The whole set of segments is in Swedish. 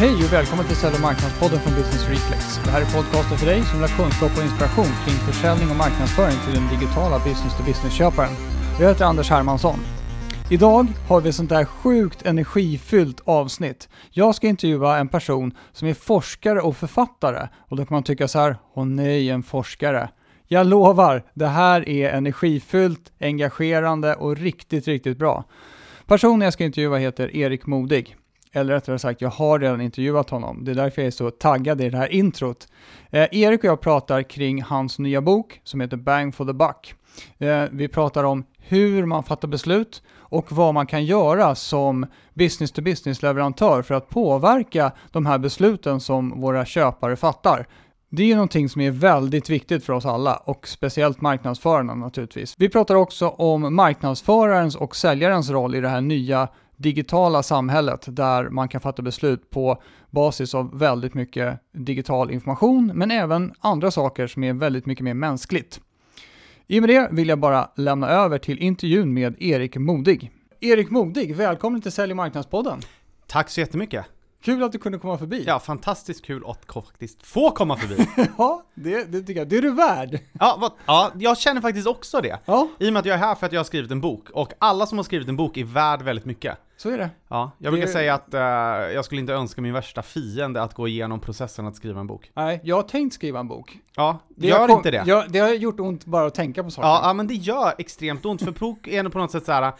Hej och välkommen till Sälj och marknadspodden från Business Reflex. Det här är podcasten för dig som vill ha kunskap och inspiration kring försäljning och marknadsföring till den digitala business-to-business-köparen. Jag heter Anders Hermansson. Idag har vi ett sånt där sjukt energifyllt avsnitt. Jag ska intervjua en person som är forskare och författare och då kan man tycka så här, åh nej, en forskare. Jag lovar, det här är energifyllt, engagerande och riktigt, riktigt bra. Personen jag ska intervjua heter Erik Modig. Eller rättare sagt, jag har redan intervjuat honom. Det är därför jag är så taggad i det här introt. Eh, Erik och jag pratar kring hans nya bok som heter Bang for the Buck. Eh, vi pratar om hur man fattar beslut och vad man kan göra som business-to-business-leverantör för att påverka de här besluten som våra köpare fattar. Det är ju någonting som är väldigt viktigt för oss alla och speciellt marknadsförarna naturligtvis. Vi pratar också om marknadsförarens och säljarens roll i det här nya digitala samhället där man kan fatta beslut på basis av väldigt mycket digital information men även andra saker som är väldigt mycket mer mänskligt. I och med det vill jag bara lämna över till intervjun med Erik Modig. Erik Modig, välkommen till Sälj och marknadspodden. Tack så jättemycket. Kul att du kunde komma förbi. Ja, fantastiskt kul att faktiskt få komma förbi. ja, det, det tycker jag. Det är du värd. ja, vad, ja, jag känner faktiskt också det. Ja. I och med att jag är här för att jag har skrivit en bok. Och alla som har skrivit en bok är värd väldigt mycket. Så är det. Ja, jag brukar Det- säga att eh, jag skulle inte önska min värsta fiende att gå igenom processen att skriva en bok. Nej, jag har tänkt skriva en bok. Ja, Det gör kom- inte det. Jag, det har gjort ont bara att tänka på saker. Ja, ja, men det gör extremt ont, för bok är på något sätt så här.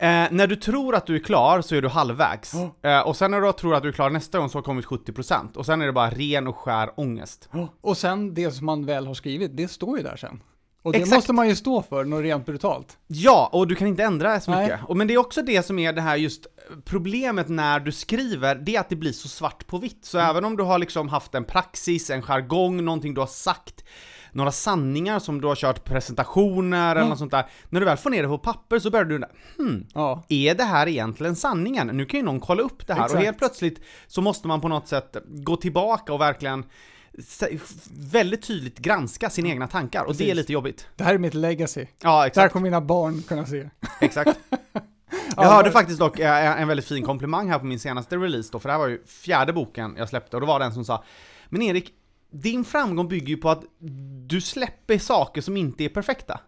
Eh, när du tror att du är klar så är du halvvägs. Eh, och sen när du tror att du är klar nästa gång så har kommit 70%. Och sen är det bara ren och skär ångest. Och sen det som man väl har skrivit, det står ju där sen. Och det Exakt. måste man ju stå för, något rent brutalt. Ja, och du kan inte ändra så Nej. mycket. Och, men det är också det som är det här just problemet när du skriver, det är att det blir så svart på vitt. Så även om du har liksom haft en praxis, en jargong, någonting du har sagt, några sanningar som du har kört presentationer eller något sånt där. När du väl får ner det på papper så börjar du undra, hmm, Ja. är det här egentligen sanningen? Nu kan ju någon kolla upp det här Exakt. och helt plötsligt så måste man på något sätt gå tillbaka och verkligen väldigt tydligt granska sina egna tankar och det är Precis. lite jobbigt. Det här är mitt legacy. Ja, Det här exakt. kommer mina barn kunna se. Exakt. Jag hörde faktiskt dock eh, en väldigt fin komplimang här på min senaste release då, för det här var ju fjärde boken jag släppte, och då var det en som sa Men Erik, din framgång bygger ju på att du släpper saker som inte är perfekta.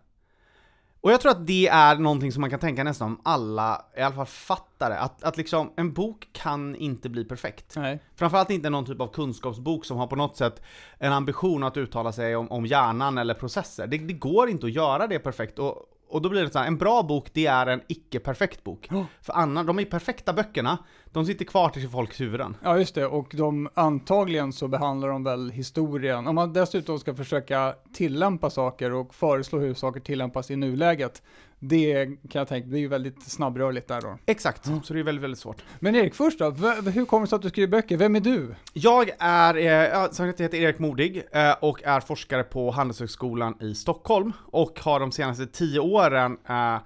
Och jag tror att det är någonting som man kan tänka nästan om alla, i alla fall fattare, att, att liksom en bok kan inte bli perfekt. Nej. Framförallt inte någon typ av kunskapsbok som har på något sätt en ambition att uttala sig om, om hjärnan eller processer. Det, det går inte att göra det perfekt. Och, och då blir det så här, en bra bok det är en icke-perfekt bok. Ja. För annan, de är perfekta böckerna, de sitter kvar till folks huvuden. Ja, just det. Och de, antagligen så behandlar de väl historien. Om man dessutom ska försöka tillämpa saker och föreslå hur saker tillämpas i nuläget, det kan jag tänka, det är ju väldigt snabbrörligt där då. Exakt, så det är väldigt, väldigt svårt. Men Erik, först då, hur kommer det sig att du skriver böcker? Vem är du? Jag är, eh, som jag heter Erik Modig eh, och är forskare på Handelshögskolan i Stockholm och har de senaste tio åren eh,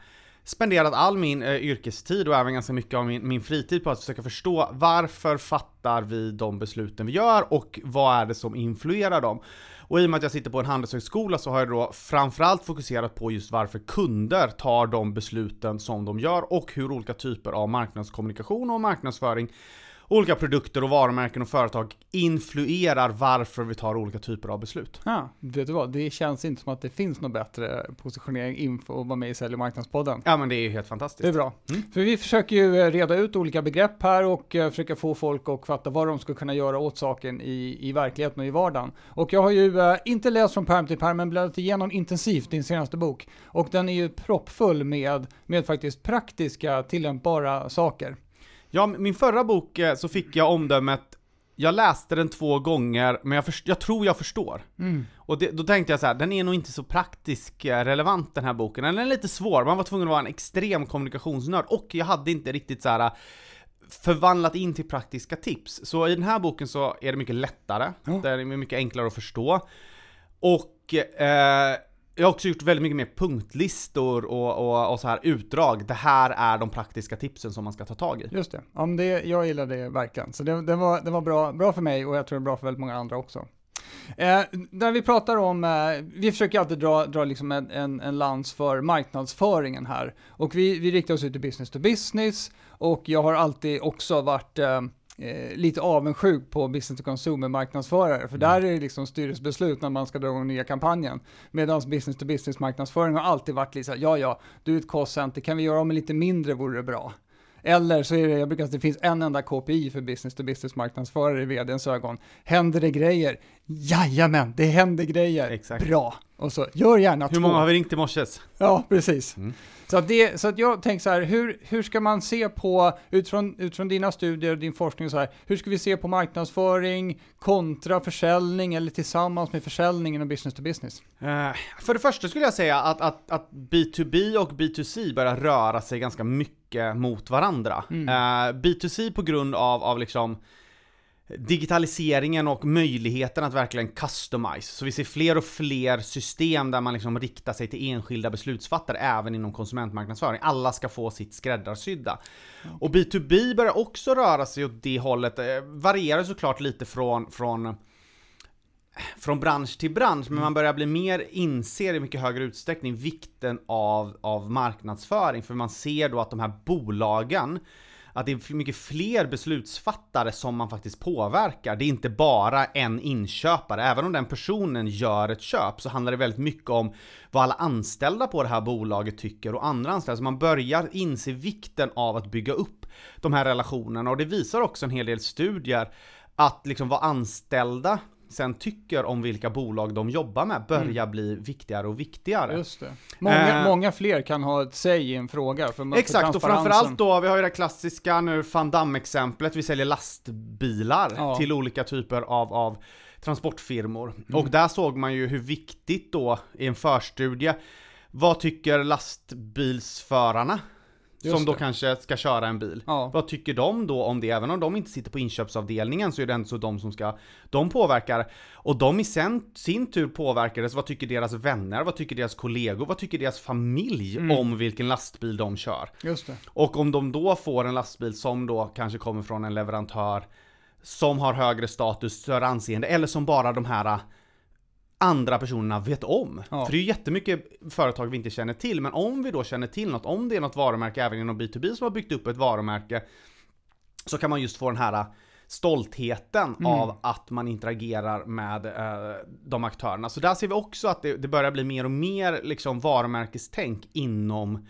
spenderat all min eh, yrkestid och även ganska mycket av min, min fritid på att försöka förstå varför fattar vi de besluten vi gör och vad är det som influerar dem. Och i och med att jag sitter på en handelshögskola så har jag då framförallt fokuserat på just varför kunder tar de besluten som de gör och hur olika typer av marknadskommunikation och marknadsföring olika produkter och varumärken och företag influerar varför vi tar olika typer av beslut. Ja, vet du vad, det känns inte som att det finns någon bättre positionering inför att vara med i Sälj och marknadspodden. Ja men det är ju helt Det är fantastiskt. bra. Mm. För vi försöker ju eh, reda ut olika begrepp här och eh, försöka få folk att fatta vad de ska kunna göra åt saken i, i verkligheten och i vardagen. Och jag har ju eh, inte läst från pärm till pärm men bläddrat igenom intensivt din senaste bok. Och den är ju proppfull med, med faktiskt praktiska tillämpbara saker. Ja, min förra bok eh, så fick jag omdömet jag läste den två gånger, men jag, först- jag tror jag förstår. Och det, då tänkte jag så här, den är nog inte så praktisk eh, relevant den här boken. Den är lite svår, man var tvungen att vara en extrem kommunikationsnörd, och jag hade inte riktigt så här eh, förvandlat in till praktiska tips. Så i den här boken så är det mycket lättare, Ja. den är mycket enklare att förstå. Och eh, jag har också gjort väldigt mycket mer punktlistor och, och, och så här utdrag. Det här är de praktiska tipsen som man ska ta tag i. Just det. Ja, men det jag gillar det verkligen. Så det, det, var, det var bra, bra för mig och jag tror det är bra för väldigt många andra också. Eh, när vi pratar om, eh, vi försöker alltid dra, dra liksom en, en, en lans för marknadsföringen här. Och vi, vi riktar oss ut till business to business och jag har alltid också varit eh, eh, lite avundsjuk på business to consumer marknadsförare, för där är det liksom styrelsebeslut när man ska dra igång nya kampanjen. Medan business to business marknadsföring har alltid varit lite så ja ja, du är ett callcenter, kan vi göra om lite mindre vore det bra. Eller så är det, jag brukar säga att det finns en enda KPI för business to business marknadsförare i vdns ögon. Händer det grejer? Jajamän, det händer grejer. Exakt. Bra. Och så, gör gärna Hur två. många har vi ringt i morses? Ja, precis. Mm. Så, att det, så att jag tänker så här, hur, hur ska man se på, utifrån, utifrån dina studier och din forskning, så här, hur ska vi se på marknadsföring kontra försäljning eller tillsammans med försäljningen och business to business? Eh, för det första skulle jag säga att, att, att B2B och B2C börjar röra sig ganska mycket mot varandra. Mm. Eh, B2C på grund av, av liksom digitaliseringen och möjligheten att verkligen customize. Så vi ser fler och fler system där man liksom riktar sig till enskilda beslutsfattare även inom konsumentmarknadsföring. Alla ska få sitt skräddarsydda. Och B2B börjar också röra sig åt det hållet, eh, varierar såklart lite från, från från bransch till bransch, men man börjar bli mer, inser i mycket högre utsträckning vikten av, av marknadsföring, för man ser då att de här bolagen att det är mycket fler beslutsfattare som man faktiskt påverkar. Det är inte bara en inköpare. Även om den personen gör ett köp så handlar det väldigt mycket om vad alla anställda på det här bolaget tycker och andra anställda. Så man börjar inse vikten av att bygga upp de här relationerna och det visar också en hel del studier att liksom vad anställda sen tycker om vilka bolag de jobbar med börjar bli viktigare och viktigare. Just det. Många, Eh. många fler kan ha ett säg i en fråga. För, för Exakt, och framförallt då, vi har ju det klassiska nu van Damme-exemplet, vi säljer lastbilar Ja. till olika typer av, av transportfirmor. Mm. Och där såg man ju hur viktigt då, i en förstudie, vad tycker lastbilsförarna? Just som då det. kanske ska köra en bil. Ja. Vad tycker de då om det? Även om de inte sitter på inköpsavdelningen så är det ändå så de som ska, de påverkar. Och de i sen, sin tur påverkades, vad tycker deras vänner, vad tycker deras kollegor, vad tycker deras familj Mm. om vilken lastbil de kör? Just det. Och om de då får en lastbil som då kanske kommer från en leverantör som har högre status, större anseende, eller som bara de här andra personerna vet om. Ja. För det är ju jättemycket företag vi inte känner till, men om vi då känner till något, om det är något varumärke även inom B2B som har byggt upp ett varumärke, så kan man just få den här stoltheten Mm. av att man interagerar med eh, de aktörerna. Så där ser vi också att det, det börjar bli mer och mer liksom varumärkestänk inom,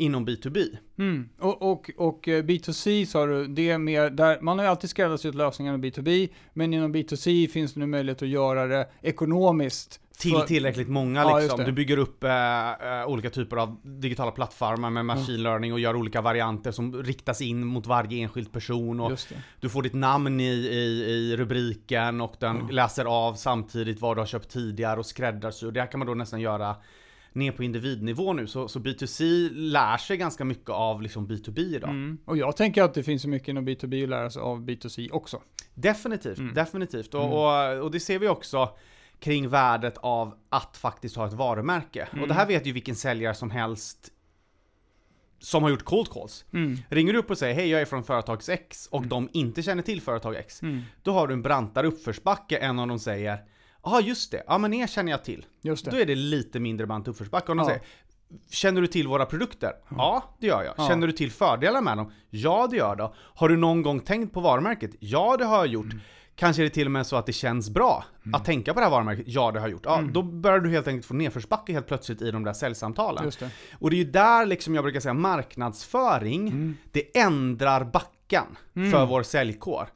inom B2B. Mm. Och, och, och eh, B2C sa du, det är mer där, man har ju alltid skräddarsytt lösningar med B2B, men inom B2C finns det nu möjlighet att göra det ekonomiskt. till tillräckligt många Ja, liksom. Du bygger upp eh, olika typer av digitala plattformar med machine learning och gör olika varianter som riktas in mot varje enskild person och du får ditt namn i, i, i rubriken och den läser av samtidigt vad du har köpt tidigare och skräddarsyr. Det här kan man då nästan göra ner på individnivå nu. Så, så B2C lär sig ganska mycket av liksom B2B idag. Mm. Och jag tänker att det finns så mycket inom B2B att lära sig av B2C också. Definitivt, Mm. definitivt. Och, Mm. och, och det ser vi också kring värdet av att faktiskt ha ett varumärke. Mm. Och det här vet ju vilken säljare som helst som har gjort cold calls. Mm. Ringer du upp och säger hej jag är från företags X och de inte känner till företag X. Mm. Då har du en brantare uppförsbacke än om de säger Ja just det, ja men er känner jag till. Just Då det. är det lite mindre brant uppförsbacke. Om de Ja. säger Känner du till våra produkter? Ja, det gör jag. Ja. Känner du till fördelar med dem? Ja, det gör jag. Har du någon gång tänkt på varumärket? Ja, det har jag gjort. Mm. Kanske är det till och med så att det känns bra att tänka på det här varumärket? Ja, det har jag gjort. Ja, Mm. då börjar du helt enkelt få nedförsbacke helt plötsligt i de där säljsamtalen. Just det. Och det är ju där liksom jag brukar säga marknadsföring, Mm. det ändrar backen Mm. för vår säljkår.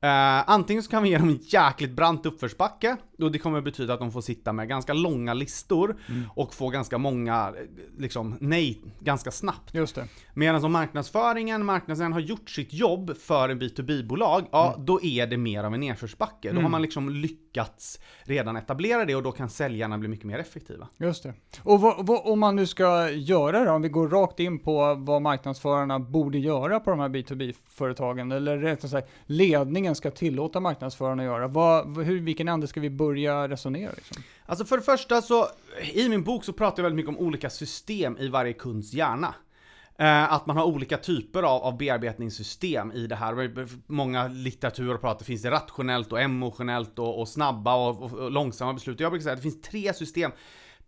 Eh, antingen så kan vi ge dem en jäkligt brant uppförsbacke, och det kommer betyda att de får sitta med ganska långa listor Mm. och få ganska många, liksom, nej, ganska snabbt. Just det. Medan om marknadsföringen, marknaden har gjort sitt jobb för en B2B-bolag, ja då är det mer av en nedförsbacke. Då har Mm. man liksom lyckats redan etablera det och då kan säljarna bli mycket mer effektiva. Just det. Och vad, vad, om man nu ska göra det, om vi går rakt in på vad marknadsförarna borde göra på de här B2B-företagen, eller rättare sagt ledningen ska tillåta marknadsförarna att göra. Vad, hur, vilken ände ska vi börja resonera? Liksom? Alltså för det första så, i min bok så pratar jag väldigt mycket om olika system i varje kunds hjärna. Eh, att man har olika typer av, av bearbetningssystem i det här. Många litteraturer pratar, finns det rationellt och emotionellt och, och snabba och, och, och långsamma beslut. Jag brukar säga att det finns tre system.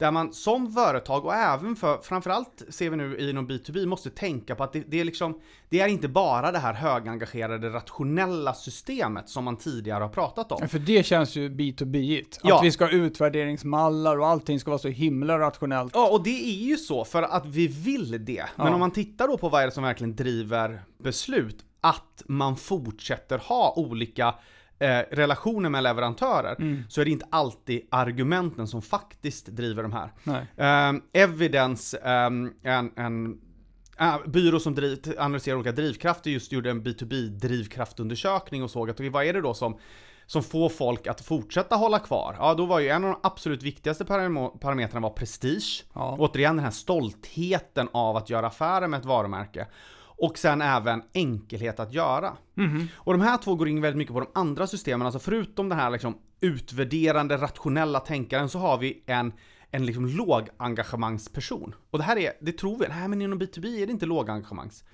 Där man som företag och även för, framförallt ser vi nu inom B2B, måste tänka på att det, det är liksom, det är inte bara det här högengagerade rationella systemet som man tidigare har pratat om. Ja, För det känns ju B2B-igt. Att Ja. vi ska ha utvärderingsmallar och allting ska vara så himla rationellt. Ja, och det är ju så för att vi vill det. Men Ja. om man tittar då på vad är det som verkligen driver beslut, att man fortsätter ha olika eh, relationer med leverantörer, Mm. så är det inte alltid argumenten som faktiskt driver de här. Ehm, Evidence, ehm, en, en äh, byrå som driv, analyserar olika drivkrafter, just gjorde en B2B-drivkraftundersökning och såg att okej, vad är det då som, som får folk att fortsätta hålla kvar? Ja, då var ju en av de absolut viktigaste param- parametrarna var prestige. Ja. Återigen den här stoltheten av att göra affärer med ett varumärke. Och sen även enkelhet att göra. Mhm. Och de här två går in väldigt mycket på de andra systemen, alltså förutom den här liksom utvärderande, rationella tänkaren så har vi en, en liksom lågengagemangsperson. Och det här är, det tror vi, nej men inom B2B är det inte lågengagemangs.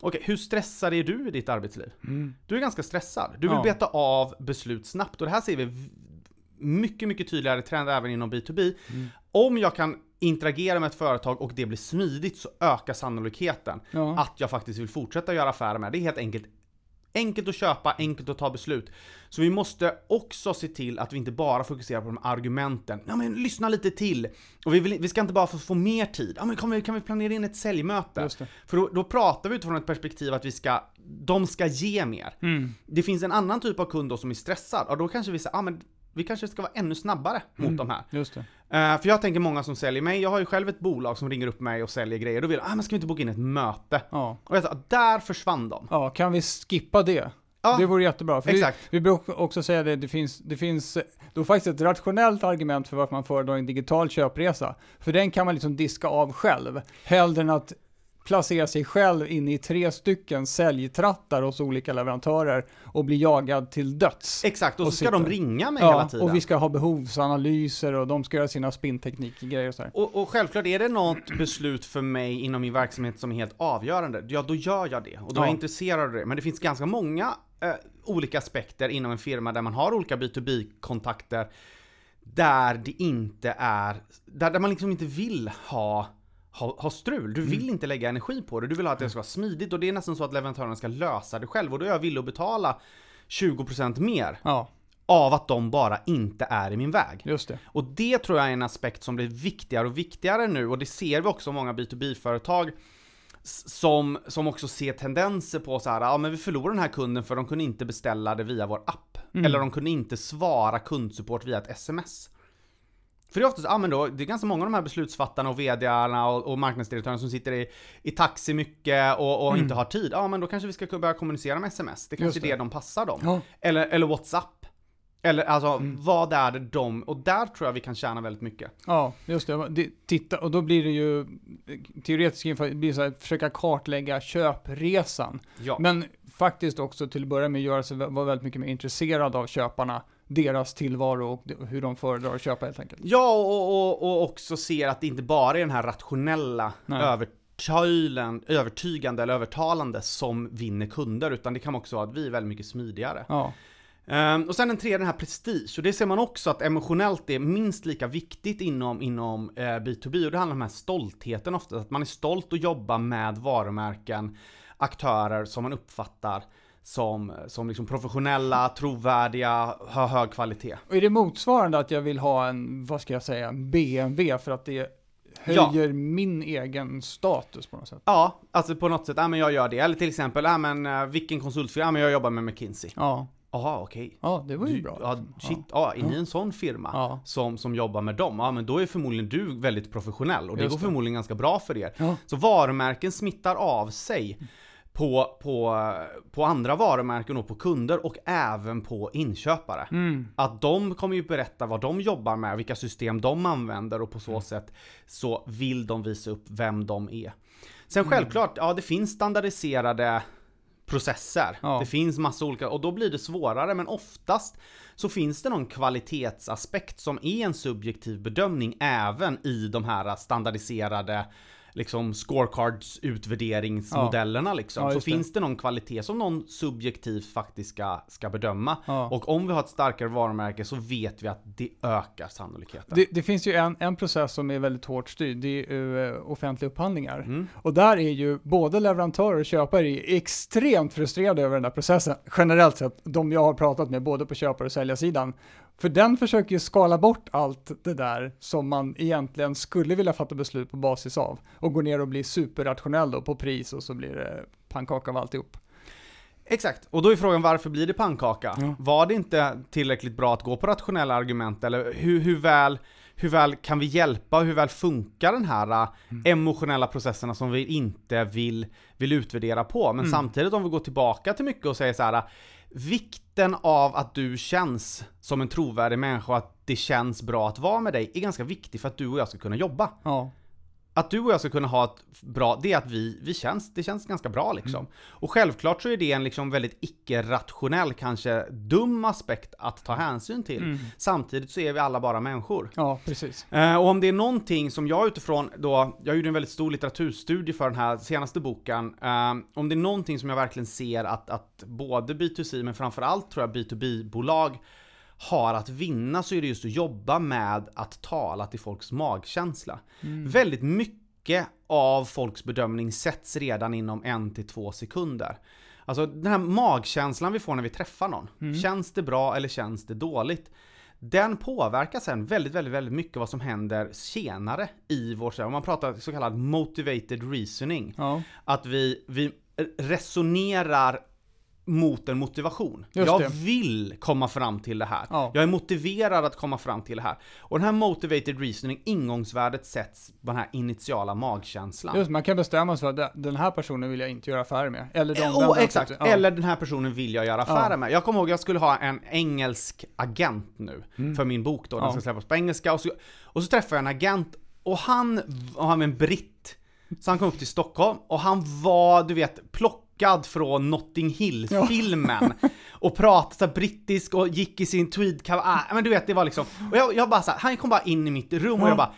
Okej, hur stressad är du i ditt arbetsliv? Mm. Du är ganska stressad. Du vill Ja. beta av beslut snabbt och det här ser vi mycket, mycket tydligare trend även inom B2B. Mm. Om jag kan interagera med ett företag och det blir smidigt så ökar sannolikheten Ja. att jag faktiskt vill fortsätta göra affärer med. Det är helt enkelt enkelt att köpa, enkelt att ta beslut. Så vi måste också se till att vi inte bara fokuserar på de argumenten. Ja men lyssna lite till. Och vi, vill, vi ska inte bara få, få mer tid. Ja men kan vi, kan vi planera in ett säljmöte? För då, då pratar vi utifrån ett perspektiv att vi ska, de ska ge mer. Mm. Det finns en annan typ av kund då som är stressad, och då kanske vi säger, ah, men vi kanske ska vara ännu snabbare mot Mm. de här. Just det. Eh, för jag tänker många som säljer mig, jag har ju själv ett bolag som ringer upp mig och säljer grejer, då vill ah, men ska vi inte boka in ett möte? Ja. Och jag sa, där försvann de. ja, kan vi skippa det? Ja, Det vore jättebra. För exakt. Vi, vi brukar också säga det, det finns, det finns då faktiskt ett rationellt argument för varför man föredrar en digital köpresa. För den kan man liksom diska av själv, hellre än att placera sig själv in i tre stycken säljtrattar hos olika leverantörer och bli jagad till döds. Exakt, och, och så ska de ringa mig hela Ja, tiden. och vi ska ha behovsanalyser och de ska göra sina spinnteknikgrejer och sådär. Och, och självklart, är det något beslut för mig inom min verksamhet som är helt avgörande, ja då gör jag det. Och då är Ja. jag intresserad av det. Men det finns ganska många eh, olika aspekter inom en firma där man har olika B2B-kontakter där det inte är, där, där man liksom inte vill ha ha, ha strul. Du vill Mm. inte lägga energi på det. Du vill ha att det ska vara smidigt och det är nästan så att leverantören ska lösa det själv och då är jag villig att betala 20% mer Ja, av att de bara inte är i min väg. just det. Och det tror jag är en aspekt som blir viktigare och viktigare nu och det ser vi också många B2B-företag s- som, som också ser tendenser på så här, ja men vi förlorar den här kunden för de kunde inte beställa det via vår app. Mm. Eller de kunde inte svara kundsupport via ett sms. För det är oftast, ja men då, det är ganska många av de här beslutsfattarna och VDarna och, och marknadsdirektörerna som sitter i, i taxi mycket och, och Mm. inte har tid. Ja men då kanske vi ska börja kommunicera med sms. Det kanske Just är det. det de passar dem. Ja, Eller, eller WhatsApp. Eller alltså, Mm. vad är det de, och där tror jag vi kan tjäna väldigt mycket. ja just det. det. Titta, och då blir det ju teoretiskt inför, det blir så här, försöka kartlägga köpresan. Ja. Men faktiskt också till att börja med göra sig vara väldigt mycket mer intresserad av köparna, deras tillvaro och hur de föredrar att köpa helt enkelt. Ja, och, och, och också ser att det inte bara är den här rationella övertylen, övertygande eller övertalande som vinner kunder, utan det kan också vara att vi är väldigt mycket smidigare. Ja, Ehm, och sen den tredje, den här prestige, och det ser man också att emotionellt är minst lika viktigt inom, inom eh, B2B, och det handlar om den här stoltheten ofta, att man är stolt att jobba med varumärken, aktörer som man uppfattar som, som liksom professionella, trovärdiga, har hög kvalitet. och är det motsvarande att jag vill ha en, vad ska jag säga, en BMW för att det höjer min egen status på något sätt? Ja, alltså på något sätt, ja men jag gör det. Eller till exempel, ja men eh, vilken konsultfirma, ja men jag jobbar med McKinsey. Ja, Jaha, okej. ja det var ju Du- bra. Ja, shit, ja, är ni Ja. en sån firma Ja. som, som jobbar med dem? Ja, men då är förmodligen du väldigt professionell och det Just går det. förmodligen ganska bra för er. Ja. Så varumärken smittar av sig på, på, på andra varumärken och på kunder och även på inköpare. Mm. Att de kommer ju berätta vad de jobbar med, vilka system de använder och på Mm. så sätt så vill de visa upp vem de är. Sen Mm. självklart, ja det finns standardiserade processer. Ja. Det finns massa olika, och då blir det svårare, men oftast så finns det någon kvalitetsaspekt som är en subjektiv bedömning även i de här standardiserade liksom scorecards utvärderingsmodellerna liksom, Ja, så det. finns det någon kvalitet som någon subjektivt faktiskt ska, ska bedöma. Ja. Och om vi har ett starkare varumärke så vet vi att det ökar sannolikheten. Det, det finns ju en, en process som är väldigt hårt styrd, det är ju eh, offentliga upphandlingar. Mm. Och där är ju både leverantörer och köpare extremt frustrerade över den där processen. Generellt sett, de jag har pratat med, både på köpare och säljarsidan. För den försöker ju skala bort allt det där som man egentligen skulle vilja fatta beslut på basis av. Och gå ner och bli superrationell då på pris och så blir det pannkaka av alltihop. Exakt, och då är frågan varför blir det pannkaka? Ja. Var det inte tillräckligt bra att gå på rationella argument eller hur, hur, väl, hur väl kan vi hjälpa hur väl funkar den här äh, emotionella processerna som vi inte vill, vill utvärdera på? Men Mm. samtidigt om vi går tillbaka till mycket och säger så här. äh, Vikten av att du känns som en trovärdig människa och att det känns bra att vara med dig är ganska viktig för att du och jag ska kunna jobba. Ja, Att du och jag ska kunna ha ett bra, det är att vi, vi känns, det känns ganska bra liksom. Och självklart så är det en liksom väldigt icke-rationell, kanske dum aspekt att ta hänsyn till. Mm. Samtidigt så är vi alla bara människor. ja precis. Eh, och om det är någonting som jag utifrån då, jag gjorde en väldigt stor litteraturstudie för den här senaste boken. Eh, om det är någonting som jag verkligen ser att, att både B2C men framförallt tror jag B2B-bolag har att vinna så är det just att jobba med att tala till folks magkänsla. Väldigt mycket av folks bedömning sätts redan inom en till två sekunder. Alltså den här magkänslan vi får när vi träffar någon. Känns det bra eller känns det dåligt? Den påverkar sen väldigt, väldigt, väldigt mycket vad som händer senare i vår, om man pratar så kallad motivated reasoning. Ja, Att vi, vi resonerar mot en motivation. Just jag det. vill komma fram till det här. Ja. Jag är motiverad att komma fram till det här. Och den här motivated reasoning, ingångsvärdet sätts på den här initiala magkänslan. just man kan bestämma sig för att den här personen vill jag inte göra affärer med. Eller de Oh, vännerna exakt, ja. eller den här personen vill jag göra affärer Ja. med. Jag kommer ihåg, jag skulle ha en engelsk agent nu för min bok då, den Mm. Ska släppas på engelska. Och så, och så träffade jag en agent och han, och han var en britt. Så han kom upp till Stockholm och han var, du vet, plockad från Notting Hill-filmen. Och pratade så brittisk och gick i sin tweedkavaj. Ah, men du vet, det var liksom, och jag, jag bara så här, han kom bara in i mitt rum och jag bara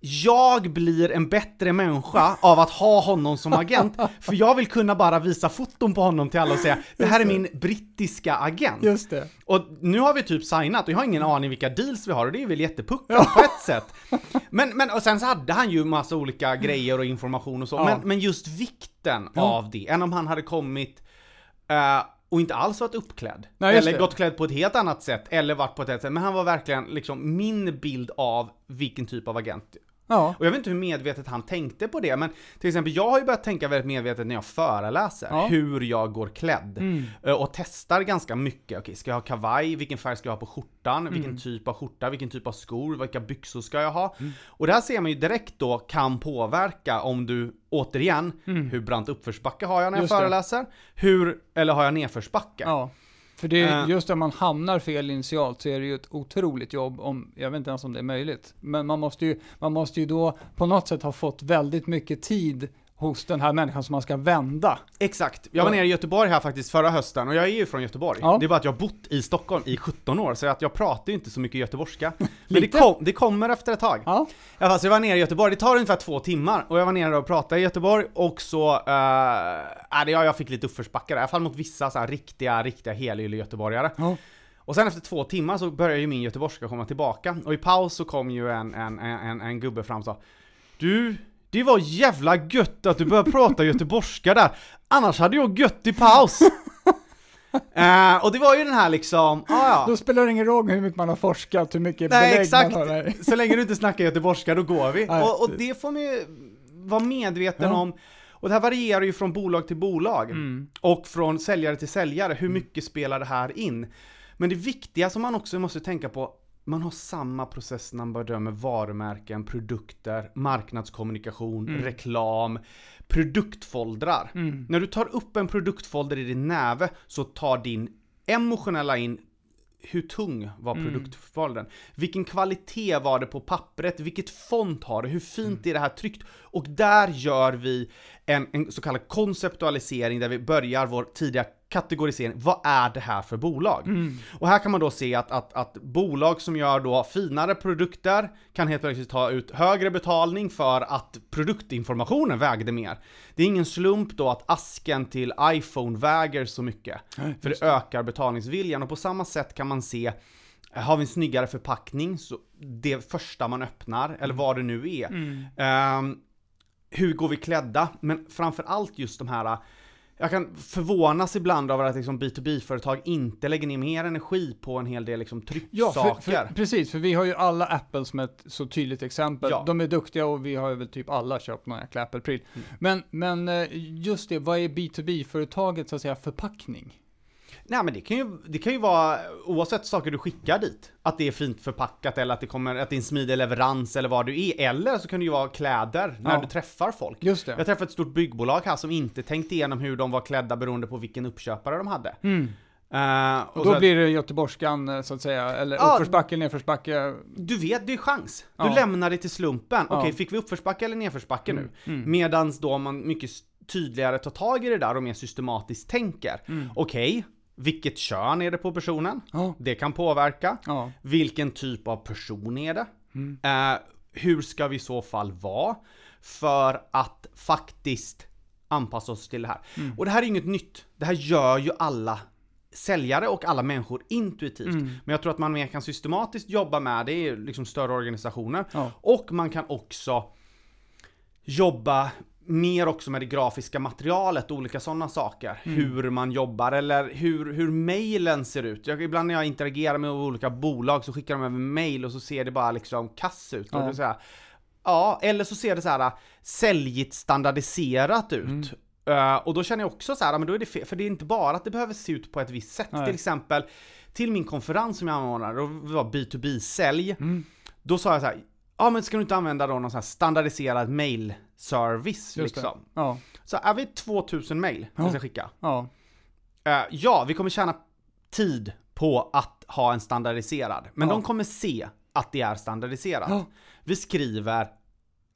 jag blir en bättre människa av att ha honom som agent, för jag vill kunna bara visa foton på honom till alla och säga det här är min brittiska agent. Just det. Och nu har vi typ signat och jag har ingen aning vilka deals vi har och det är väl jättepuckat på ett sätt. Men, men och sen så hade han ju massa olika grejer och information och så, Ja. men, men just vikten Ja. av det, än om han hade kommit eh, och inte alls varit uppklädd. Nej, eller det. gått klädd på ett helt annat sätt, eller varit på ett helt sätt. Men han var verkligen liksom min bild av vilken typ av agent Ja, och jag vet inte hur medvetet han tänkte på det, men till exempel jag har ju börjat tänka väldigt medvetet när jag föreläser, Ja. hur jag går klädd. Mm. Eh, Och testar ganska mycket. Okej, ska jag ha kavaj? Vilken färg ska jag ha på skjortan? Mm. Vilken typ av skjorta? Vilken typ av skor? Vilka byxor ska jag ha? Och det här ser man ju direkt då kan påverka om du, återigen, hur brant uppförsbacke har jag när jag Mm. Just det. föreläser? Hur, eller har jag nedförsbacke? ja. För det är Eh. just när man hamnar fel initialt så är det ju ett otroligt jobb om, jag vet inte ens om det är möjligt. Men man måste ju, man måste ju då på något sätt ha fått väldigt mycket tid hos den här människan som man ska vända. Exakt. Jag var nere i Göteborg här faktiskt förra hösten, och jag är ju från Göteborg. Ja. Det är bara att jag har bott i Stockholm i 17 år, så att jag pratar ju inte så mycket göteborgska. Men det, kom, det kommer efter ett tag. Ja, Ja, fast jag var nere i Göteborg, det tar ungefär två timmar, och jag var nere och pratade i Göteborg, och så, uh, äh, jag fick lite uppförsbackar, i alla fall mot vissa så här, riktiga, riktiga helylle göteborgare. ja. Och sen efter två timmar så började ju min göteborgska komma tillbaka, och i paus så kom ju en, en, en, en, en gubbe fram och sa Du, det var jävla gött att du började prata göteborgska där, annars hade jag gött i paus! Eh, och det var ju den här liksom, ah, ja. Då spelar det ingen roll hur mycket man har forskat, hur mycket Nej belägg exakt, man har. Nej. så länge du inte snackar göteborgska då går vi. Nej. Och, och det får man ju vara medveten Ja. om. Och det här varierar ju från bolag till bolag. Mm. Och från säljare till säljare, hur mycket spelar det här in? Men det viktiga som man också måste tänka på, man har samma process när man bedömer varumärken, produkter, marknadskommunikation, Mm. reklam, produktfoldrar. Mm. När du tar upp en produktfolder i din näve så tar din emotionella in hur tung var Mm. produktfoldern? Vilken kvalitet var det på pappret? Vilket font har det? Hur fint Mm. är det här tryckt? Och där gör vi en, en så kallad konceptualisering där vi börjar vår tidiga kategorisering. Vad är det här för bolag? Mm. Och här kan man då se att, att, att bolag som gör då finare produkter kan helt plötsligt ta ut högre betalning för att produktinformationen vägde mer. Det är ingen slump då att asken till iPhone väger så mycket. Nej, För det ökar betalningsviljan och på samma sätt kan man se har vi en snyggare förpackning, så det första man öppnar, eller vad det nu är. Mm. Ehm, hur går vi klädda? Men framför allt just de här jag kan förvånas ibland över att liksom B2B-företag inte lägger ner mer energi på en hel del liksom Ja, trycksaker. för, för, precis, för vi har ju alla Apple som ett så tydligt exempel. Ja. De är duktiga och vi har väl typ alla köpt någon jäkla Apple-pryl. Mm. Men, men eh, just det, vad är B2B-företaget så att säga förpackning? Nej men det kan, ju, det kan ju vara, oavsett saker du skickar dit, att det är fint förpackat eller att det kommer, att det är en smidig leverans eller vad du är. Eller så kan det ju vara kläder när Ja. du träffar folk. Just det. Jag träffade ett stort byggbolag här som inte tänkte igenom hur de var klädda beroende på vilken uppköpare de hade. Mm. Eh, Och så då att- blir det göteborgskan eh, så att säga, eller Ja. uppförsbacke, nedförsbacke. Du vet, det är chans. Du Ja. lämnar det till slumpen. Ja. Okej, fick vi uppförsbacke eller nedförsbacke nu? Mm. Medans då man mycket tydligare tar tag i det där och mer systematiskt tänker. Mm. Okej, vilket kön är det på personen? Ja. Det kan påverka. Ja. Vilken typ av person är det? Mm. Eh, hur ska vi i så fall vara för att faktiskt anpassa oss till det här? Mm. Och det här är inget nytt. Det här gör ju alla säljare och alla människor intuitivt. Mm. Men jag tror att man mer kan systematiskt jobba med det i liksom större organisationer. Ja. Och man kan också jobba mer också med det grafiska materialet och olika sådana saker. Mm. Hur man jobbar eller hur, hur mailen ser ut. Jag, ibland när jag interagerar med olika bolag så skickar de över mail och så ser det bara liksom kass ut. Och Ja. så här, ja, eller så ser det så här säljigt standardiserat ut. Mm. Eh, och då känner jag också så här, men då är det fel, för det är inte bara att det behöver se ut på ett visst sätt. Nej. Till exempel, till min konferens som jag anordnade, och det var B2B-sälj, Mm. då sa jag så här, ja men ska du inte använda då någon sån här standardiserad mail-service Just liksom? Ja. Så är vi 2000 mail vi Ja. ska skicka. Ja. Eh, ja, vi kommer tjäna tid på att ha en standardiserad, men Ja. de kommer se att det är standardiserat. Ja. Vi skriver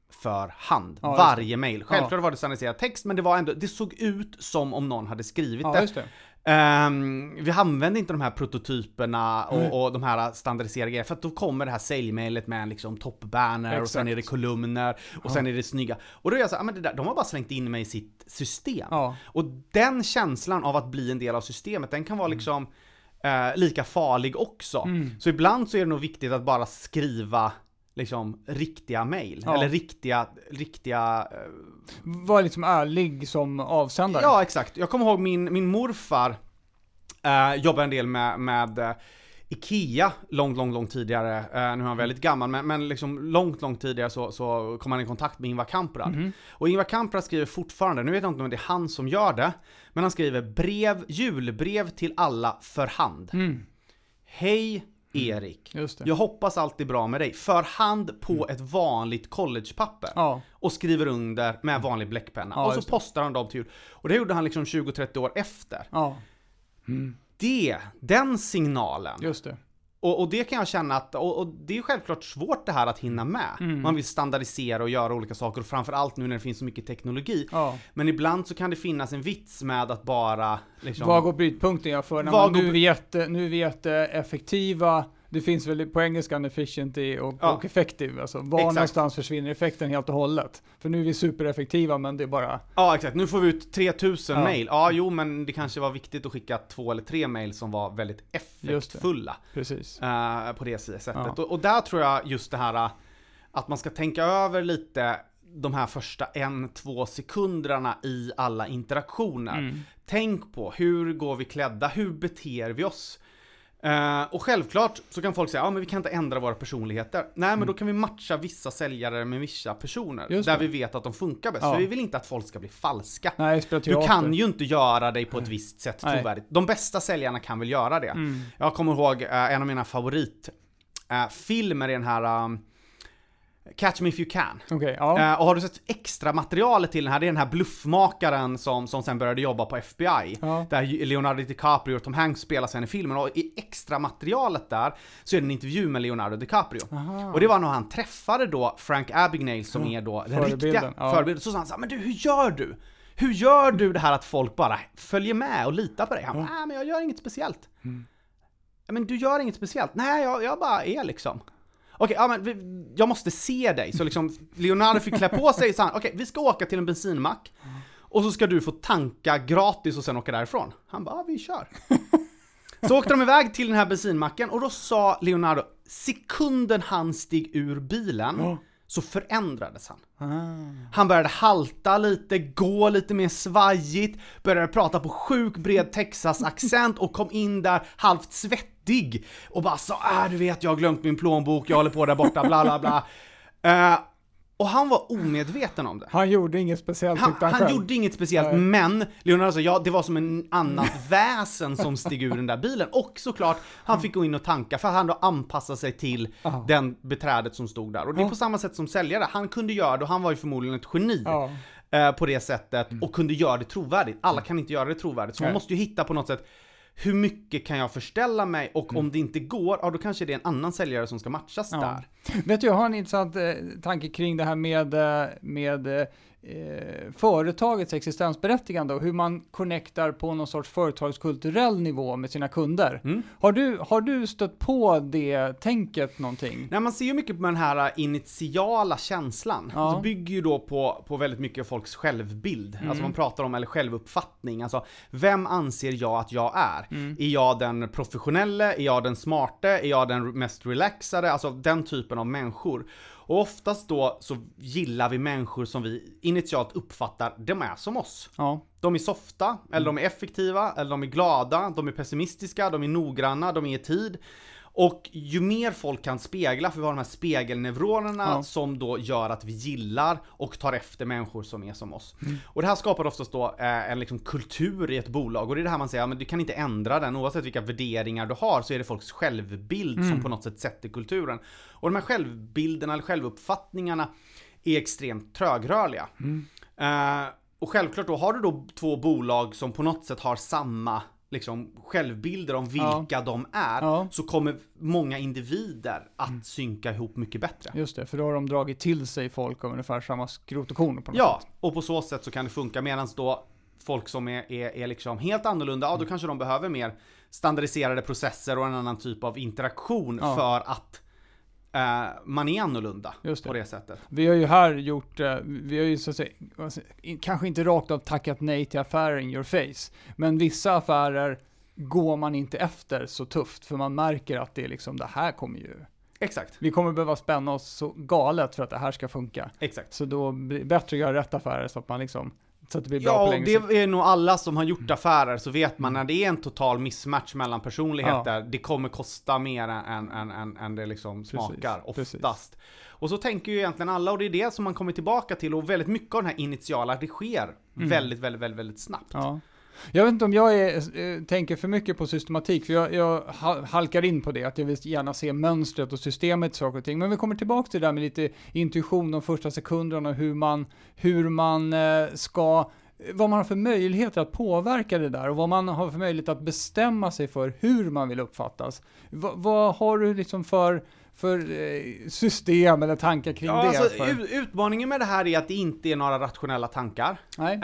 för hand, Ja, varje mail. Självklart var det standardiserad text, men det var ändå, det såg ut som om någon hade skrivit det. Ehm, vi använde inte de här prototyperna och, och de här standardiserade grejerna, för att då kommer det här säljmailet med liksom toppbanner och sen är det kolumner och sen är det snygga. Och då är jag så här, "Ah, men det där, de har bara slängt in mig i sitt system. Ja. Och den känslan av att bli en del av systemet, den kan vara liksom eh, lika farlig också. Mm. Så ibland så är det nog viktigt att bara skriva liksom riktiga mail, Ja. eller riktiga, riktiga eh, Var liksom ärlig som avsändare. Ja, exakt. Jag kommer ihåg min, min morfar eh, jobbade en del med, med eh, Ikea långt, långt, långt tidigare. Eh, nu är han väldigt gammal, men, men liksom långt, långt tidigare så, så kom han i kontakt med Ingvar Kamprad. Mhm. Och Ingvar Kamprad skriver fortfarande, nu vet jag inte om det är han som gör det, men han skriver brev, julbrev till alla för hand. Mm. Hej Erik. Just det. Jag hoppas allt är bra med dig. För hand på ett vanligt collegepapper Ja. och skriver under med vanlig bläckpenna. Ja, och så postar han dem till jul. Och det gjorde han liksom 20-30 år efter. Ja. Mm. Det, den signalen. Just det. Och, och det kan jag känna att, och, och det är självklart svårt det här att hinna med. Mm. Man vill standardisera och göra olika saker, och framförallt nu när det finns så mycket teknologi. Ja. Men ibland så kan det finnas en vits med att bara liksom... Var går brytpunkten jag för? När man, nu, är vi jätte, nu är vi jätteeffektiva. Det finns väl på engelskan efficiency och, Ja. och effective. Alltså, var Exakt. någonstans försvinner effekten helt och hållet? För nu är vi supereffektiva men det är bara... Ja exakt, nu får vi ut 3000 Ja. mail. Ja jo men det kanske var viktigt att skicka två eller tre mail som var väldigt effektfulla. Precis. eh, på det sättet. Ja. Och, och där tror jag just det här eh, att man ska tänka över lite de här första en, två sekunderna i alla interaktioner. Mm. Tänk på hur går vi klädda, hur beter vi oss? Eh, och självklart så kan folk säga, ja men vi kan inte ändra våra personligheter. Nej men då kan vi matcha vissa säljare med vissa personer. Mm. Just där det. vi vet att de funkar bäst. Ja. För vi vill inte att folk ska bli falska. Nej, Du kan ju inte göra dig på ett visst sätt Nej. trovärdigt. De bästa säljarna kan väl göra det. Mm. Jag kommer ihåg eh, en av mina favoritfilmer i den här um, Catch Me If You Can. Okej, ja. Eh, och har du sett extra materialet till den här, det är den här bluffmakaren som, som sen började jobba på FBI. Ja. Där Leonardo DiCaprio och Tom Hanks spelar sen i filmen och i extra materialet där så är det en intervju med Leonardo DiCaprio. Aha. Och det var när han träffade då Frank Abagnale som är då den riktiga ja. förebilden. Så sa han så här, men du hur gör du? Hur gör du det här att folk bara följer med och litar på dig? Han bara, nej men jag gör inget speciellt. Mm. "Ja, Men du gör inget speciellt? Nej, jag, jag bara är liksom. Okej, ja men vi, jag måste se dig. Så liksom Leonardo fick klä på sig, så han, okej vi ska åka till en bensinmack. Och så ska du få tanka gratis och sen åka därifrån. Han bara, ja, vi kör. Så åkte de iväg till den här bensinmacken och då sa Leonardo, sekunden han steg ur bilen så förändrades han. Ah. Han började halta lite, gå lite mer svajigt, började prata på sjuk bred Texas-accent och kom in där halvt svettig och bara sa äh, du vet jag har glömt min plånbok, jag håller på där borta, bla bla bla. Eh, och han var omedveten om det. Han gjorde inget speciellt Han, han, han gjorde inget speciellt, Nej. men Leonardo sa ja, det var som en annat väsen som steg ur den där bilen. Och såklart, han fick gå in och tanka för att han då anpassade sig till Ja. den beträdet som stod där. Och det är på samma sätt som säljare, han kunde göra det och han var ju förmodligen ett geni Ja. eh, på det sättet och kunde göra det trovärdigt. Alla kan inte göra det trovärdigt, så man måste ju hitta på något sätt hur mycket kan jag förställa mig och om det inte går, ja då kanske det är en annan säljare som ska matchas Ja. där. Vet du, jag har en intressant eh, tanke kring det här med, eh, med eh, företagets existensberättigande och hur man connectar på någon sorts företagskulturell nivå med sina kunder. Mm. Har, du, har du stött på det tänket någonting? Nej, man ser ju mycket på den här initiala känslan. Ja. Det bygger ju då på, på väldigt mycket folks självbild. Alltså man pratar om, eller självuppfattning. Alltså, vem anser jag att jag är? Är jag den professionelle? Är jag den smarte? Är jag den mest relaxade? Alltså den typen av människor. Och oftast då så gillar vi människor som vi initialt uppfattar, de är som oss. Ja. De är softa, eller de är effektiva, eller de är glada, de är pessimistiska, de är noggranna, de är i tid. Och ju mer folk kan spegla, för vi har de här spegelneuronerna Ja. som då gör att vi gillar och tar efter människor som är som oss. Och det här skapar oftast då eh, en liksom kultur i ett bolag och det är det här man säger, ja, men du kan inte ändra den oavsett vilka värderingar du har så är det folks självbild som på något sätt sätter kulturen. Och de här självbilderna eller självuppfattningarna är extremt trögrörliga. Eh, och självklart då, har du då två bolag som på något sätt har samma liksom, självbilder om vilka de är, Ja. så kommer många individer att synka ihop mycket bättre. Just det, för då har de dragit till sig folk av ungefär samma skrot och korn på något Ja, sätt. och på så sätt så kan det funka, medan då folk som är, är, är liksom helt annorlunda, ja då kanske de behöver mer standardiserade processer och en annan typ av interaktion Ja. för att man är annorlunda Just det. på det sättet. Vi har ju här gjort, eh, vi har ju så att säga, alltså, kanske inte rakt av tackat nej till affärer in your face, men vissa affärer går man inte efter så tufft, för man märker att det är liksom, det här kommer ju, Exakt, vi kommer behöva spänna oss så galet för att det här ska funka. exakt. Så då blir det bättre att göra rätt affärer så att man liksom, så att det blir bra Ja, på och längre det sikt. Mm. är nog alla som har gjort affärer så vet man när det är en total mismatch mellan personligheter, det kommer kosta mer än, än, än, än det liksom smakar precis. oftast. Och så tänker ju egentligen alla och det är det som man kommer tillbaka till och väldigt mycket av den här initiala, det sker väldigt, väldigt, väldigt, väldigt snabbt. Mm. Ja. Jag vet inte om jag är, eh, tänker för mycket på systematik, för jag, jag halkar in på det, att jag vill gärna se mönstret och systemet i saker och ting. Men vi kommer tillbaka till det där med lite intuition de första sekunderna och hur man, hur man eh, ska, eh, vad man har för möjligheter att påverka det där och vad man har för möjlighet att bestämma sig för hur man vill uppfattas. Va, vad har du liksom för, för eh, system eller tankar kring Ja, det? alltså, ut- utmaningen med det här är att det inte är några rationella tankar. Nej? Eh,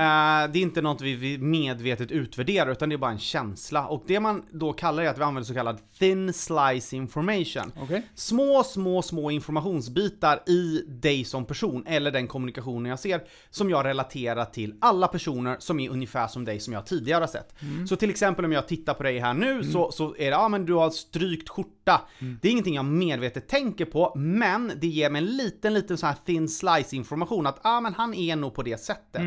det är inte något vi, medvetet utvärderar, utan det är bara en känsla. Och det man då kallar är att vi använder så kallad thin slice information. Okej? Små, små, små informationsbitar i dig som person, eller den kommunikationen jag ser, som jag relaterar till alla personer som är ungefär som dig som jag tidigare har sett. Så till exempel om jag tittar på dig här nu, så, så är det, ja men du har strykt skjorta. Det är ingenting jag medvetet tänker på, men det ger mig en liten, liten så här thin slice information att, ja men han är nog på det sättet.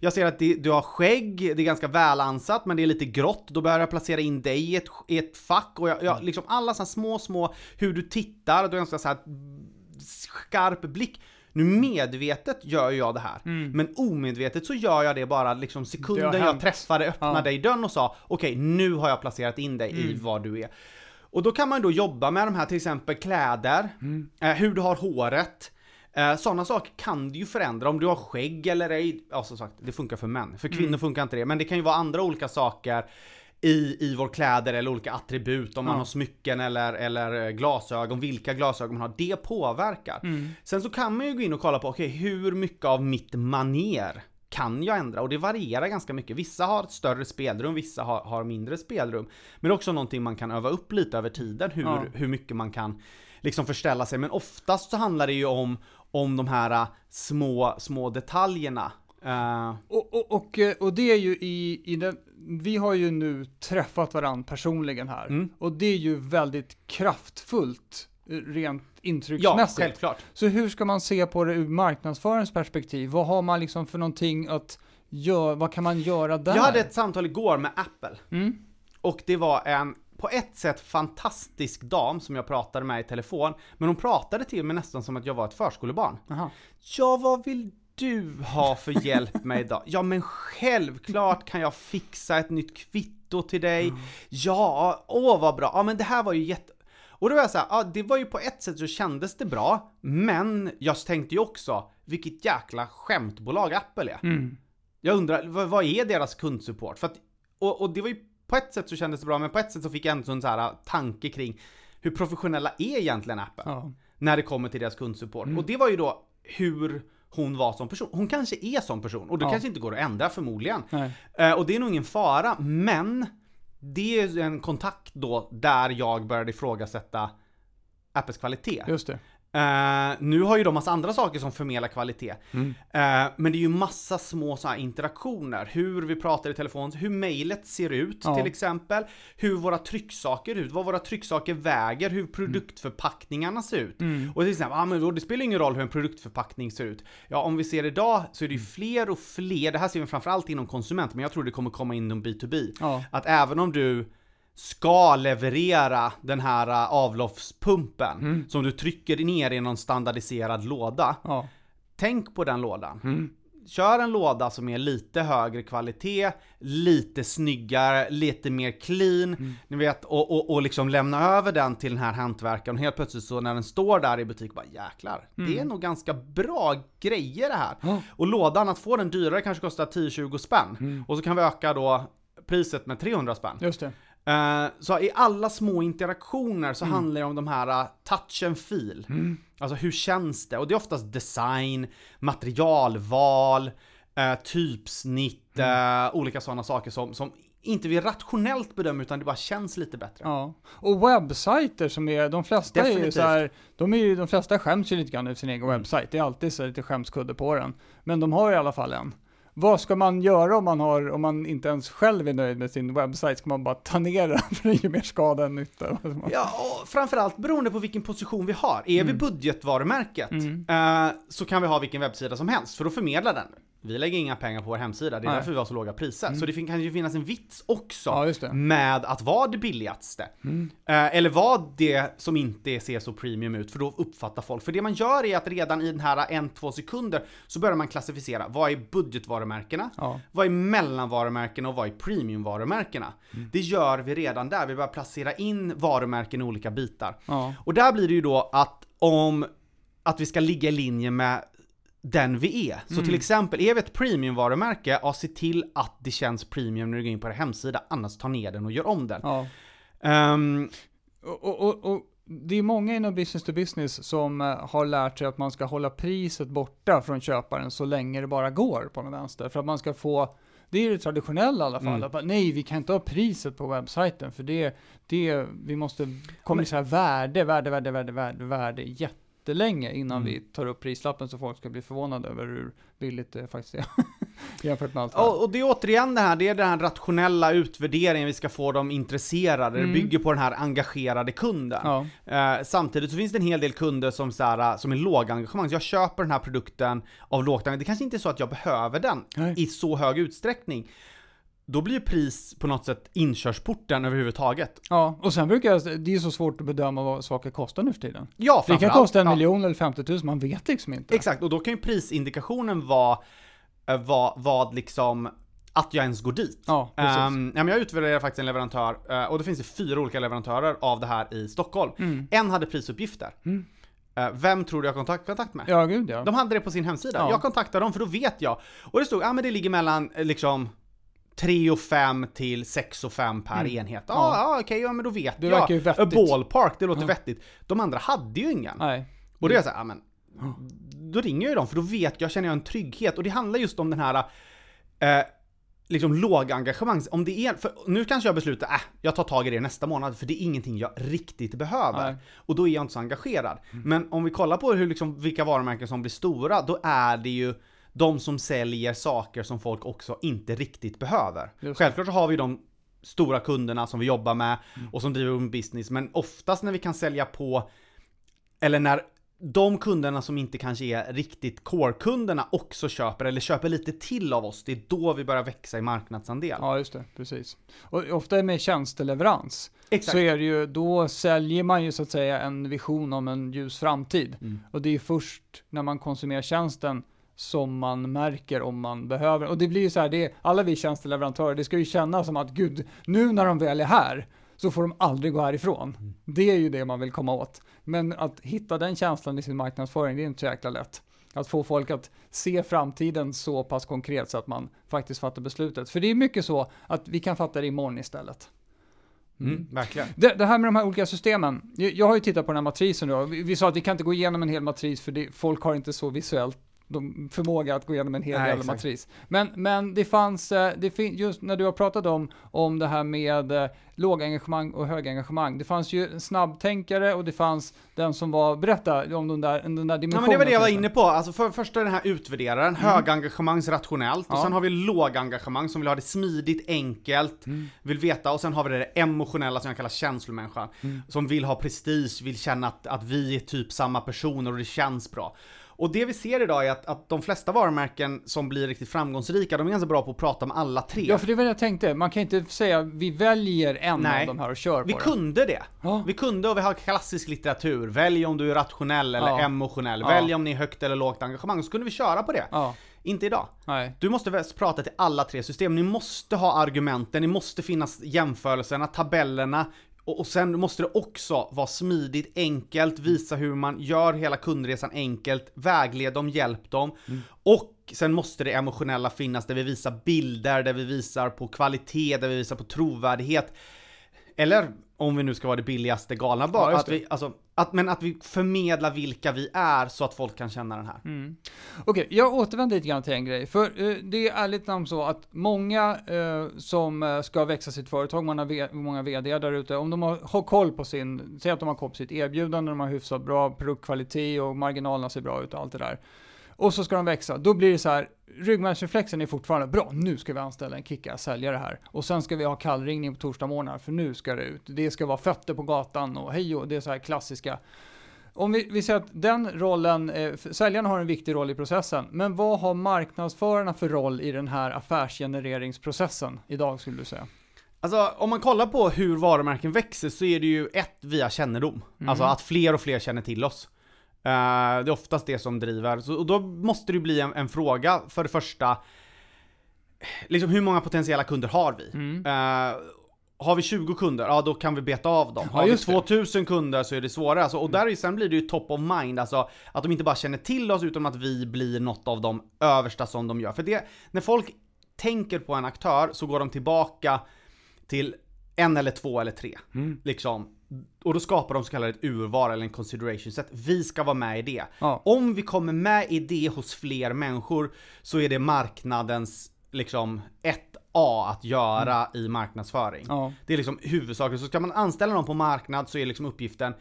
Jag ser att det, du har skägg, det är ganska välansatt, men det är lite grått, då börjar jag placera in dig i ett, i ett fack, och jag, jag, liksom alla så små, små, hur du tittar, du har ganska så här skarp blick. Nu medvetet gör jag det här, men omedvetet så gör jag det bara liksom sekunden jag träffade, öppnade Ja. dig dörren och sa okej, nu har jag placerat in dig i vad du är. Och då kan man då jobba med de här till exempel kläder, eh, hur du har håret, Eh, Sådana saker kan du ju förändra om du har skägg eller ej. Ja som sagt, det funkar för män. För kvinnor funkar inte det. Men det kan ju vara andra olika saker i, i vår kläder eller olika attribut. Om man Ja. har smycken eller, eller eh, glasögon, vilka glasögon man har. Det påverkar. Mm. Sen så kan man ju gå in och kolla på, okej hur mycket av mitt maner kan jag ändra? Och det varierar ganska mycket. Vissa har ett större spelrum, vissa har, har mindre spelrum. Men också någonting man kan öva upp lite över tiden, hur, Ja. hur mycket man kan liksom förställa sig. Men oftast så handlar det ju om, om de här äh, små, små detaljerna. Eh, Och, och, och, eh, och det är ju i, i den, vi har ju nu träffat varandra personligen här. Mm. Och det är ju väldigt kraftfullt, eh, rent ja, intrycksmässigt. självklart. Så hur ska man se på det ur marknadsförarens perspektiv? Vad har man liksom för någonting att göra, vad kan man göra där? Jag hade ett samtal igår med Apple. Mm. Och det var en, på ett sätt fantastisk dam som jag pratade med i telefon. Men hon pratade till mig nästan som att jag var ett förskolebarn. Aha. Ja, vad vill du ha för hjälp med idag? Ja, men självklart kan jag fixa ett nytt kvitto till dig. Ja, åh vad bra. Ja, men det här var ju jätte... Och då var jag såhär, ja det var ju på ett sätt så kändes det bra, men jag tänkte ju också, vilket jäkla skämtbolag Apple är. Mm. Jag undrar, vad, vad är deras kundsupport? För att, och, och det var ju, på ett sätt så kändes det bra, men på ett sätt så fick jag ändå en sån här tanke kring hur professionella är egentligen Apple? Ja. när det kommer till deras kundsupport. Mm. Och det var ju då hur hon var som person. Hon kanske är som person och det Ja. kanske inte går att ändra förmodligen. Eh, och det är nog ingen fara, men det är en kontakt då där jag började ifrågasätta Apples kvalitet. Just det. Eh, nu har ju de massa andra saker som förmedlar kvalitet. Mm. Eh, men det är ju massa små så här interaktioner. Hur vi pratar i telefon, hur mejlet ser ut Ja. till exempel. Hur våra trycksaker ser ut, vad våra trycksaker väger, hur produktförpackningarna ser ut. Mm. Och till exempel, ah, men det spelar ingen roll hur en produktförpackning ser ut. Ja, om vi ser idag så är det ju fler och fler, det här ser vi framförallt inom konsument, men jag tror det kommer komma inom B2B. Ja. Att även om du ska leverera den här äh, avloppspumpen Mm. som du trycker ner i någon standardiserad låda. Ja. Tänk på den lådan. Mm. Kör en låda som är lite högre kvalitet, lite snyggare, lite mer clean, Mm. ni vet, och, och, och liksom lämna över den till den här hantverkaren och helt plötsligt så när den står där i butik bara jäklar, det är nog ganska bra grejer det här. Mm. Ja. Och lådan, att få den dyrare kanske kostar 10-20 spänn. Mm. Och så kan vi öka då priset med 300 spänn. Just det. Eh, så i alla små interaktioner så handlar det om de här uh, touch and feel. Mm. Alltså hur känns det? Och det är oftast design, materialval, eh, typsnitt, eh, olika sådana saker som, som inte vi rationellt bedömer utan det bara känns lite bättre. Ja. Och webbsajter som är, de flesta är ju Definitivt. så här, de är ju, de flesta skäms ju lite grann över sin egen Mm. webbsajt. Det är alltid så lite skämskudde på den. Men de har i alla fall en. Vad ska man göra om man, har, om man inte ens själv är nöjd med sin webbsajt? Ska man bara ta ner den för det gör mer skada än nytta? Ja, och framförallt beroende på vilken position vi har. Är vi budgetvarumärket Mm. eh, så kan vi ha vilken webbsida som helst, för då förmedlar den. Vi lägger inga pengar på vår hemsida, det är Nej. därför vi har så låga priser. Så det kan ju finnas en vits också Ja, med att vara det billigaste. Mm. Eh, eller vara det som inte ser så premium ut, för då uppfattar folk. För det man gör är att redan i den här en, två sekunder så börjar man klassificera. Vad är budgetvarumärkena? Ja. Vad är mellanvarumärkena och vad är premiumvarumärkena? Mm. Det gör vi redan där, vi börjar placera in varumärken i olika bitar. Ja. Och där blir det ju då att om att vi ska ligga i linje med den vi är. Så Mm. till exempel, är vi ett premiumvarumärke, ja se till att det känns premium när du går in på er hemsida, annars ta ner den och gör om den. ja. Ehm, Och, och, och, det är många inom business to business som eh, har lärt sig att man ska hålla priset borta från köparen så länge det bara går på den vänster. För att man ska få, det är det traditionella i alla fall, Mm. att bara, nej vi kan inte ha priset på webbsajten för det, det vi måste kommunicera värde, värde, värde, värde, värde, värde jättelänge innan Mm. vi tar upp prislappen så folk ska bli förvånade över hur billigt det faktiskt är. Jämfört med allt och, och det är återigen det här, det är den här rationella utvärderingen vi ska få dem intresserade. Mm. Det bygger på den här engagerade kunden. Ja, Eh, samtidigt så finns det en hel del kunder som, så här, som är lågengagemang. Så jag köper den här produkten av lågt engagemang. Det kanske inte är så att jag behöver den nej. i så hög utsträckning. Då blir ju pris på något sätt inkörsporten överhuvudtaget. ja, och sen brukar jag, det är så svårt att bedöma vad saker kostar nu för tiden. Ja, Det kan kosta en ja, miljon eller 50 000, man vet liksom inte. Exakt, och då kan ju prisindikationen vara eh, vad, vad liksom att jag ens går dit. Ja, precis. Um, ja, men jag utvärderade faktiskt en leverantör, eh, och det finns det fyra olika leverantörer av det här i Stockholm. Mm. En hade prisuppgifter. Mm. Eh, vem tror du jag har kontakt, kontakt med? Ja, gud ja. De hade det på sin hemsida. Ja. Jag kontaktade dem för då vet jag. Och det stod, ja men det ligger mellan liksom 3 och 5 till 6 och 5 per Mm. enhet. Ja. Ja, ja okej, ja men då vet Det jag. verkar ju vettigt. Ballpark, det låter Ja. vettigt. De andra hade ju ingen. Nej. Och då är jag såhär, ja men då ringer jag ju dem för då vet jag, känner jag en trygghet. Och det handlar just om den här eh, liksom lågengagemang. Om det är, för nu kanske jag beslutar, äh, jag tar tag i det nästa månad för det är ingenting jag riktigt behöver. Nej. Och då är jag inte så engagerad. Men om vi kollar på hur, liksom, vilka varumärken som blir stora, då är det ju de som säljer saker som folk också inte riktigt behöver. Självklart så har vi de stora kunderna som vi jobbar med och som driver en business, men oftast när vi kan sälja på, eller när de kunderna som inte kanske är riktigt core-kunderna också köper, eller köper lite till av oss, det är då vi börjar växa i marknadsandel. Ja, just det. Precis. Och ofta med tjänsteleverans Exakt. så är det ju, då säljer man ju så att säga en vision om en ljus framtid. Mm. Och det är först när man konsumerar tjänsten som man märker om man behöver. Och det blir ju så här, det är, alla vi tjänsteleverantörer, det ska ju kännas som att gud, nu när de väl är här så får de aldrig gå härifrån. Mm. Det är ju det man vill komma åt. Men att hitta den känslan i sin marknadsföring, det är inte så jäkla lätt. Att få folk att se framtiden så pass konkret så att man faktiskt fattar beslutet. För det är mycket så att vi kan fatta det imorgon istället. Mm, verkligen. Det, det här med de här olika systemen. Jag, jag har ju tittat på den här matrisen då. Vi, vi sa att vi kan inte gå igenom en hel matris för det, folk har inte så visuellt de, förmåga att gå igenom en hel Nej, jävla exakt. matris. Men, men det fanns, eh, det fin, just när du har pratat om, om det här med eh, lågengagemang och högengagemang. Det fanns ju snabbtänkare och det fanns den som var, berätta om den där, den där Ja dimensionen. men det var det jag var inne på, alltså för första den här utvärderaren, högengagemang och Ja. sen har vi lågengagemang som vill ha det smidigt, enkelt, vill veta, och sen har vi det emotionella som jag kallar känslomänniskan, som vill ha prestige, vill känna att, att vi är typ samma personer och det känns bra. Och det vi ser idag är att, att de flesta varumärken som blir riktigt framgångsrika, de är ganska bra på att prata med alla tre. Ja, för det var det jag tänkte. Man kan inte säga vi väljer en Nej. av de här och kör vi på det. kunde det. Ja. Vi kunde och vi har klassisk litteratur. Välj om du är rationell eller Ja. emotionell. Ja. Välj om ni är högt eller lågt engagemang. Så kunde vi köra på det. Ja, Inte idag. nej. Du måste prata till alla tre system. Ni måste ha argumenten, det måste finnas jämförelserna, tabellerna. Och, och sen måste det också vara smidigt, enkelt, visa hur man gör hela kundresan enkelt, vägled dem, hjälp dem. Och sen måste det emotionella finnas där vi visar bilder, där vi visar på kvalitet, där vi visar på trovärdighet. Eller om vi nu ska vara det billigaste galna Ja, bara, just att vi, alltså, att, men att vi förmedlar vilka vi är så att folk kan känna den här. Mm. Okej, jag återvänder lite grann till en grej. För eh, det är ärligt namn så att många eh, som eh, ska växa sitt företag, många, v- många VD där ute, om de har, har koll på sin, säg att de har koll på sitt erbjudande, de har hyfsat bra produktkvalitet och marginalerna ser bra ut och allt det där. Och så ska de växa, då blir det så här, ryggmärgsreflexen är fortfarande bra, nu ska vi anställa en kicka säljare här. Och sen ska vi ha kallringning på torsdag morgnar, för nu ska det ut. Det ska vara fötter på gatan och hej och det är så här klassiska. Om vi, vi säger att den rollen, eh, säljarna har en viktig roll i processen, men vad har marknadsförarna för roll i den här affärsgenereringsprocessen idag skulle du säga? Alltså om man kollar på hur varumärken växer så är det ju ett via kännedom. Mm. Alltså att fler och fler känner till oss. Eh, det är oftast det som driver. Så, och då måste det bli en, en fråga för det första, liksom hur många potentiella kunder har vi? Mm. Eh, har vi 20 kunder, ja då kan vi beta av dem. Ja, har vi just det. 2000 kunder så är det svårare. Alltså, och där är, sen blir det ju top of mind, alltså att de inte bara känner till oss utan att vi blir något av de översta som de gör. För det, när folk tänker på en aktör så går de tillbaka till en eller två eller tre. Mm. Liksom. Och då skapar de så kallat ett urval eller en consideration set. Vi ska vara med i det. Ja. Om vi kommer med i det hos fler människor så är det marknadens liksom 1A att göra i marknadsföring. Ja. Det är liksom huvudsaken. Så ska man anställa någon på marknad så är liksom uppgiften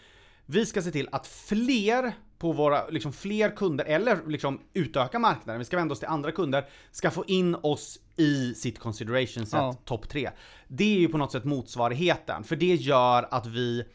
vi ska se till att fler på våra, liksom fler kunder, eller liksom utöka marknaden, vi ska vända oss till andra kunder, ska få in oss i sitt consideration set, Ja. topp 3. Det är ju på något sätt motsvarigheten, för det gör att vi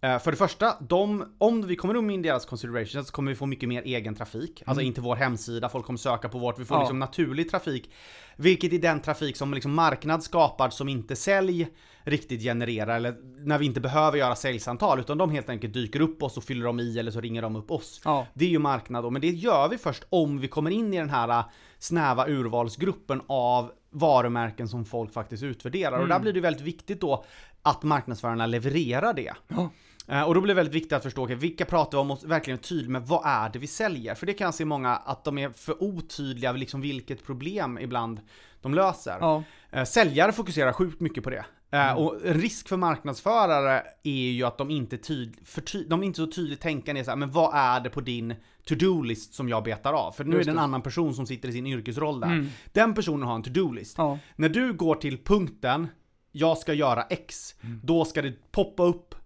för det första, de, om vi kommer in i deras consideration så kommer vi få mycket mer egen trafik. Alltså inte vår hemsida, folk kommer söka på vårt, vi får Ja. liksom naturlig trafik. Vilket är den trafik som liksom marknad skapar som inte sälj riktigt genererar, eller när vi inte behöver göra säljsamtal, utan de helt enkelt dyker upp oss och fyller dem i, eller så ringer de upp oss. Ja. Det är ju marknad då, men det gör vi först om vi kommer in i den här äh, snäva urvalsgruppen av varumärken som folk faktiskt utvärderar. Och där blir det väldigt viktigt då att marknadsförarna levererar det. Ja. Eh, och då blir det väldigt viktigt att förstå, okay, vilka pratar vi om och verkligen vara tydlig med vad är det vi säljer? För det kan jag se många att de är för otydliga, liksom vilket problem ibland de löser. Ja. Eh, säljare fokuserar sjukt mycket på det. Eh, Mm. Och en risk för marknadsförare är ju att de inte, tyd, för de är inte så tydligt tänkande så här, men vad är det på din to-do-list som jag betar av? För nu Just är det en det. annan person som sitter i sin yrkesroll där. Mm. Den personen har en to-do-list. Ja. När du går till punkten, jag ska göra X, då ska det poppa upp Mm.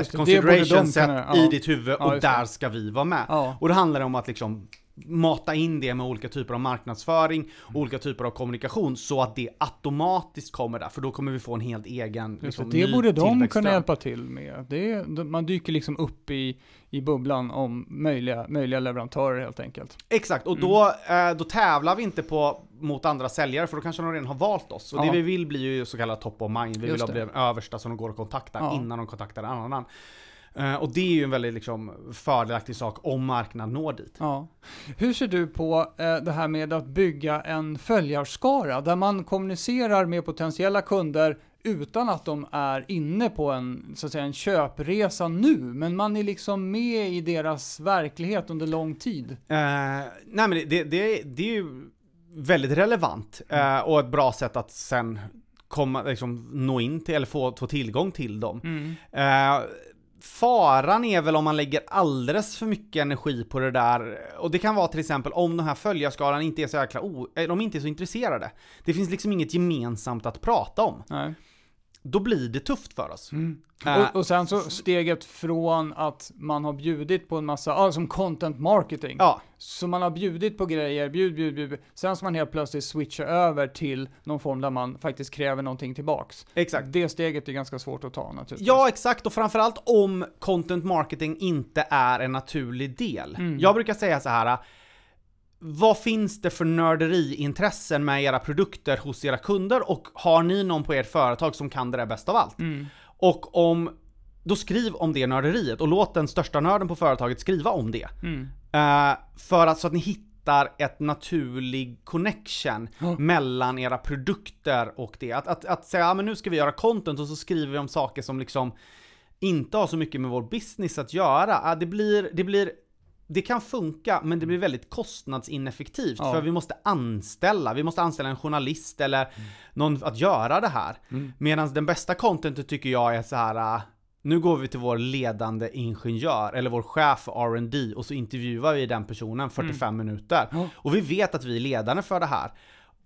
Ett consideration set kunna- ja. i ditt huvud Ja, och det. där ska vi vara med. Ja. Och då handlar det om att liksom mata in det med olika typer av marknadsföring, olika typer av kommunikation så att det automatiskt kommer där, för då kommer vi få en helt egen liksom, det, borde de kunna hjälpa till med. Det är, man dyker liksom upp i, i bubblan om möjliga, möjliga leverantörer helt enkelt. Exakt, och Mm. då, eh, då tävlar vi inte på, mot andra säljare för då kanske de redan har valt oss. Och Ja. det vi vill blir ju så kallad top of mind, vi vill Just det. bli den översta som de går och kontaktar Ja. innan de kontaktar en annan. Eh, och det är ju en väldigt liksom, fördelaktig sak om marknaden når dit. Ja. Hur ser du på eh, det här med att bygga en följarskara där man kommunicerar med potentiella kunder utan att de är inne på en, så att säga, en köpresa nu, men man är liksom med i deras verklighet under lång tid. Eh, nej men det, det, det, det är ju väldigt relevant Mm. och ett bra sätt att sen komma, liksom, nå in till, eller få, få tillgång till dem. Eh, faran är väl om man lägger alldeles för mycket energi på det där, och det kan vara till exempel om den här följarskalan inte är så jäkla o, eh, de inte är så intresserade. Det finns liksom inget gemensamt att prata om. Nej. Då blir det tufft för oss. Mm. Eh, Och, och sen så steget från att man har bjudit på en massa, ja, som content marketing. Ja, Så man har bjudit på grejer, bjud, bjud, bjud. Sen ska man helt plötsligt switcha över till någon form där man faktiskt kräver någonting tillbaks. exakt. Det steget är ganska svårt att ta naturligtvis. Ja, exakt. Och framförallt om content marketing inte är en naturlig del. Mm. Jag brukar säga så här. Vad finns det för nörderiintressen med era produkter hos era kunder och har ni någon på ert företag som kan det där bäst av allt? Mm. Och om, då skriv om det nörderiet och låt den största nörden på företaget skriva om det. Mm. Eh, för att så att ni hittar ett naturlig connection Ja. mellan era produkter och det. Att, att, att säga, ja men nu ska vi göra content och så skriver vi om saker som liksom inte har så mycket med vår business att göra. Ja, det blir, det blir det kan funka, men det blir väldigt kostnadsineffektivt Ja. för vi måste anställa, vi måste anställa en journalist eller någon att göra det här. Mm. Medan den bästa contentet tycker jag är så här. äh, nu går vi till vår ledande ingenjör eller vår chef för R&D och så intervjuar vi den personen 45 minuter. Ja. Och vi vet att vi är ledande för det här.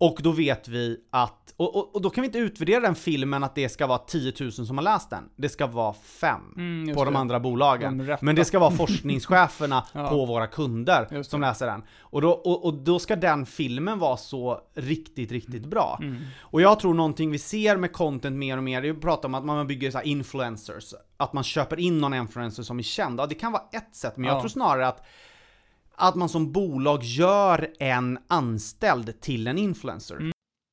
Och då vet vi att, och, och, och då kan vi inte utvärdera den filmen att det ska vara 10 000 som har läst den. Det ska vara fem Mm, på de det. andra bolagen. De. Men det ska vara forskningscheferna Ja. på våra kunder som läser den. Och då, och, och då ska den filmen vara så riktigt, riktigt bra. Mm. Och jag tror någonting vi ser med content mer och mer, det är att prata om att man bygger så influencers. Att man köper in någon influencer som är känd. Ja, det kan vara ett sätt, men jag Ja. tror snarare att att man som bolag gör en anställd till en influencer. Mm.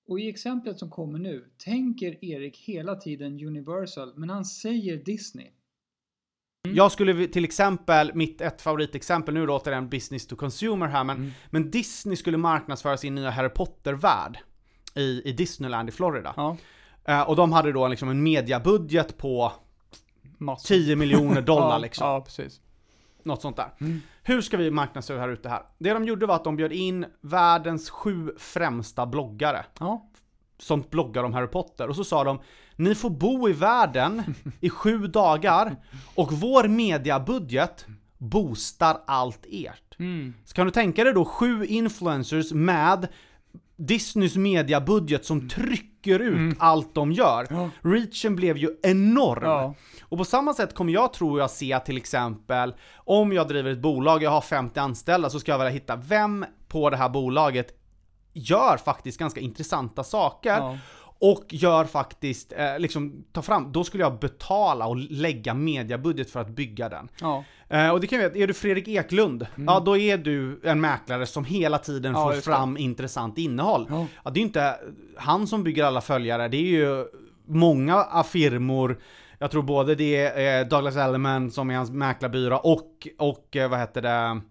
Och i exemplet som kommer nu tänker Erik hela tiden Universal, men han säger Disney. Jag skulle till exempel, mitt ett favoritexempel, nu låter det en business to consumer här, men, Mm. men Disney skulle marknadsföra sin nya Harry Potter-värld i, i Disneyland i Florida. Ja, Eh, och de hade då liksom en mediabudget på massor. 10 miljoner dollar ja, liksom. Ja, precis. Något sånt där. Mm. Hur ska vi marknadsföra här ute här? Det de gjorde var att de bjöd in världens sju främsta bloggare Ja, som bloggar om Harry Potter och så sa de Ni får bo i världen i sju dagar och vår mediabudget boostar allt ert. mm. Så kan du tänka dig då sju influencers med Disneys mediabudget som trycker ut Mm. allt de gör. Ja. Reachen blev ju enorm. Ja. Och på samma sätt kommer jag tror jag se till exempel, om jag driver ett bolag, jag har 50 anställda, så ska jag vilja hitta vem på det här bolaget gör faktiskt ganska intressanta saker Ja. Och gör faktiskt, eh, liksom, ta fram, då skulle jag betala och lägga mediabudget för att bygga den. Ja. Eh, och det kan vi veta, är du Fredrik Eklund, ja då är du en mäklare som hela tiden Mm. Ja, får just det. fram intressant innehåll. Ja. Ja, det är ju inte han som bygger alla följare, det är ju många av firmor, jag tror både det är eh, Douglas Elliman som är hans mäklarbyrå och, och eh, vad heter det,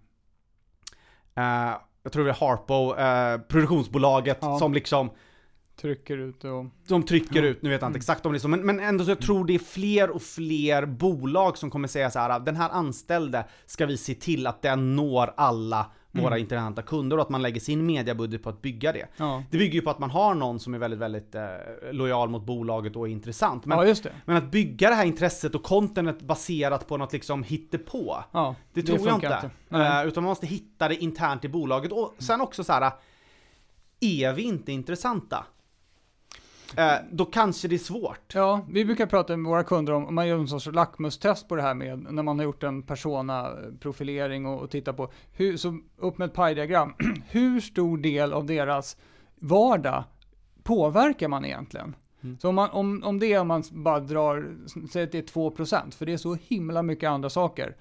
eh, jag tror det är Harpo, eh, produktionsbolaget som liksom Trycker ut och... De trycker Ja. ut, nu vet jag inte Mm. exakt om det är så, men, men ändå så jag tror det är fler och fler bolag som kommer säga så här: den här anställde ska vi se till att den når alla våra Mm. intressanta kunder och att man lägger sin mediabudget på att bygga det. Ja, Det bygger ju på att man har någon som är väldigt, väldigt eh, lojal mot bolaget och är intressant. Men, ja det. men att bygga det här intresset och contentet baserat på något liksom hittepå, Ja, det tror jag funkar inte. Nej. Eh, utan man måste hitta det internt i bolaget. Och sen också så här. är vi inte intressanta? Eh, då kanske det är svårt. Ja, vi brukar prata med våra kunder om, om man gör en sorts lackmustest på det här med när man har gjort en persona-profilering och, och tittar på, hur, så upp med ett pajdiagram, hur stor del av deras vardag påverkar man egentligen? Mm. Så om, man, om, om det är om man bara drar, säg att det är 2%, för det är så himla mycket andra saker,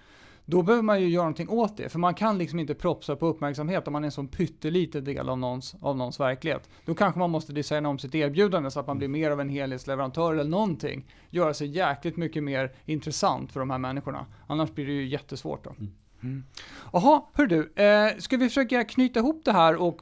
då behöver man ju göra någonting åt det, för man kan liksom inte propsa på uppmärksamhet om man är en sån pytteliten del av någons, av någons verklighet. Då kanske man måste designa om sitt erbjudande så att man blir mer av en helhetsleverantör eller någonting. Göra sig jäkligt mycket mer intressant för de här människorna. Annars blir det ju jättesvårt då. Mm. Jaha, hör du, eh, ska vi försöka knyta ihop det här och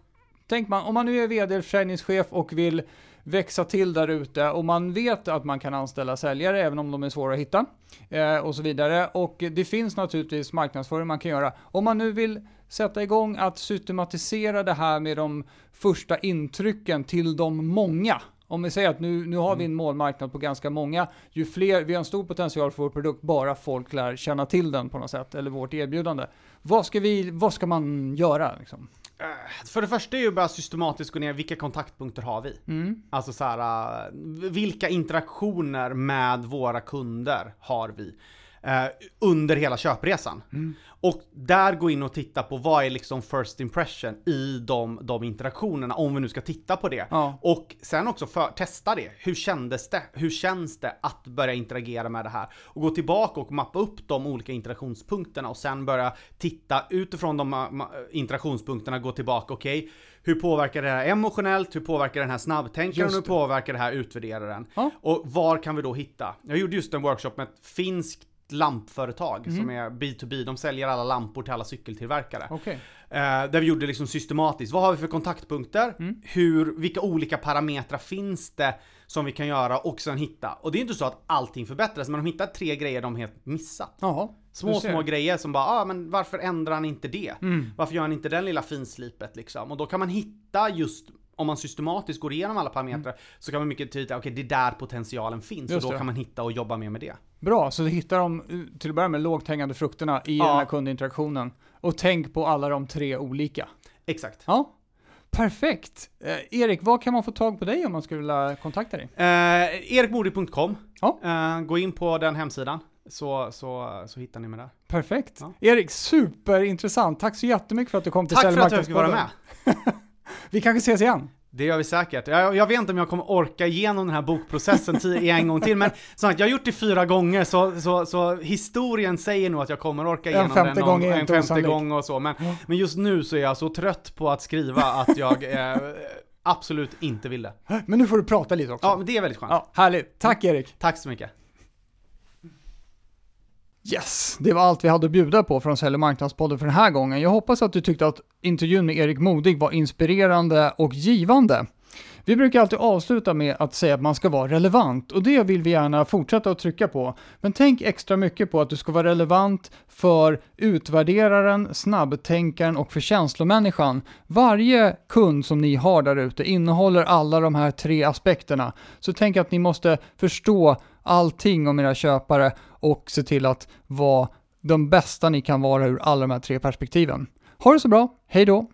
tänk man, om man nu är vd eller försäljningschef och vill växa till där ute och man vet att man kan anställa säljare även om de är svåra att hitta eh, och så vidare. Och det finns naturligtvis marknadsföring man kan göra. Om man nu vill sätta igång att systematisera det här med de första intrycken till de många. Om vi säger att nu, nu har vi en målmarknad på ganska många, ju fler, vi har en stor potential för vår produkt, bara folk lär känna till den på något sätt, eller vårt erbjudande. Vad ska, vi, vad ska man göra? Liksom? Eh, För det första är ju bara systematiskt gå ner, vilka kontaktpunkter har vi? Mm. Alltså så här, eh, vilka interaktioner med våra kunder har vi? Eh, under hela köpresan. Mm. Och där gå in och titta på vad är liksom first impression i de, de interaktionerna, om vi nu ska titta på det. Ja. Och sen också för, testa det. Hur kändes det? Hur känns det att börja interagera med det här? Och gå tillbaka och mappa upp de olika interaktionspunkterna och sen börja titta utifrån de interaktionspunkterna, gå tillbaka, okej, hur påverkar det här emotionellt? Hur påverkar den här snabbtänkaren? Hur påverkar det här utvärderaren? Ja. Och var kan vi då hitta? Jag gjorde just en workshop med ett finskt lampföretag Mhm. som är B2B, de säljer alla lampor till alla cykeltillverkare. Okej. Eh, där vi gjorde liksom systematiskt, vad har vi för kontaktpunkter? Mm. Hur, vilka olika parametrar finns det som vi kan göra och sen hitta? Och det är inte så att allting förbättras, men de hittar tre grejer de helt missat. Jaha. Små, små grejer som bara, ah, men varför ändrar han inte det? Mm. Varför gör han inte den lilla finslipet liksom? Och då kan man hitta just om man systematiskt går igenom alla parametrar så kan man mycket tydligt, okej det är där potentialen finns Just och då det. kan man hitta och jobba mer med det. Bra, så du hittar de eh, till att börja med lågt hängande frukterna i Ja. den här kundinteraktionen. Och tänk på alla de tre olika. Exakt. Ja, perfekt. Eh, Erik, vad kan man få tag på dig om man skulle vilja kontakta dig? Eh, Erikmodi.com. Ja. Eh, gå in på den hemsidan så, så, så hittar ni mig där. Perfekt. Ja. Erik, superintressant. Tack så jättemycket för att du kom till Tack för att jag fick vara med. Vi kanske ses igen. Det gör vi säkert. Jag, jag vet inte om jag kommer orka igenom den här bokprocessen en gång till, men som sagt, jag har gjort det fyra gånger, så, så, så historien säger nog att jag kommer orka En igenom femte den gång är en femte gång och så. Men, Ja. men just nu så är jag så trött på att skriva att jag eh, absolut inte vill det. Men nu får du prata lite också. Ja, men det är väldigt skönt. Ja, härligt. Tack Erik. Tack så mycket. Yes, det var allt vi hade att bjuda på från Sälj och marknadspodden för den här gången. Jag hoppas att du tyckte att intervjun med Erik Modig var inspirerande och givande. Vi brukar alltid avsluta med att säga att man ska vara relevant och det vill vi gärna fortsätta att trycka på. Men tänk extra mycket på att du ska vara relevant för utvärderaren, snabbtänkaren och för känslomänniskan. Varje kund som ni har där ute innehåller alla de här tre aspekterna. Så tänk att ni måste förstå allting om era köpare och se till att vara de bästa ni kan vara ur alla de här tre perspektiven. Ha det så bra, hej då!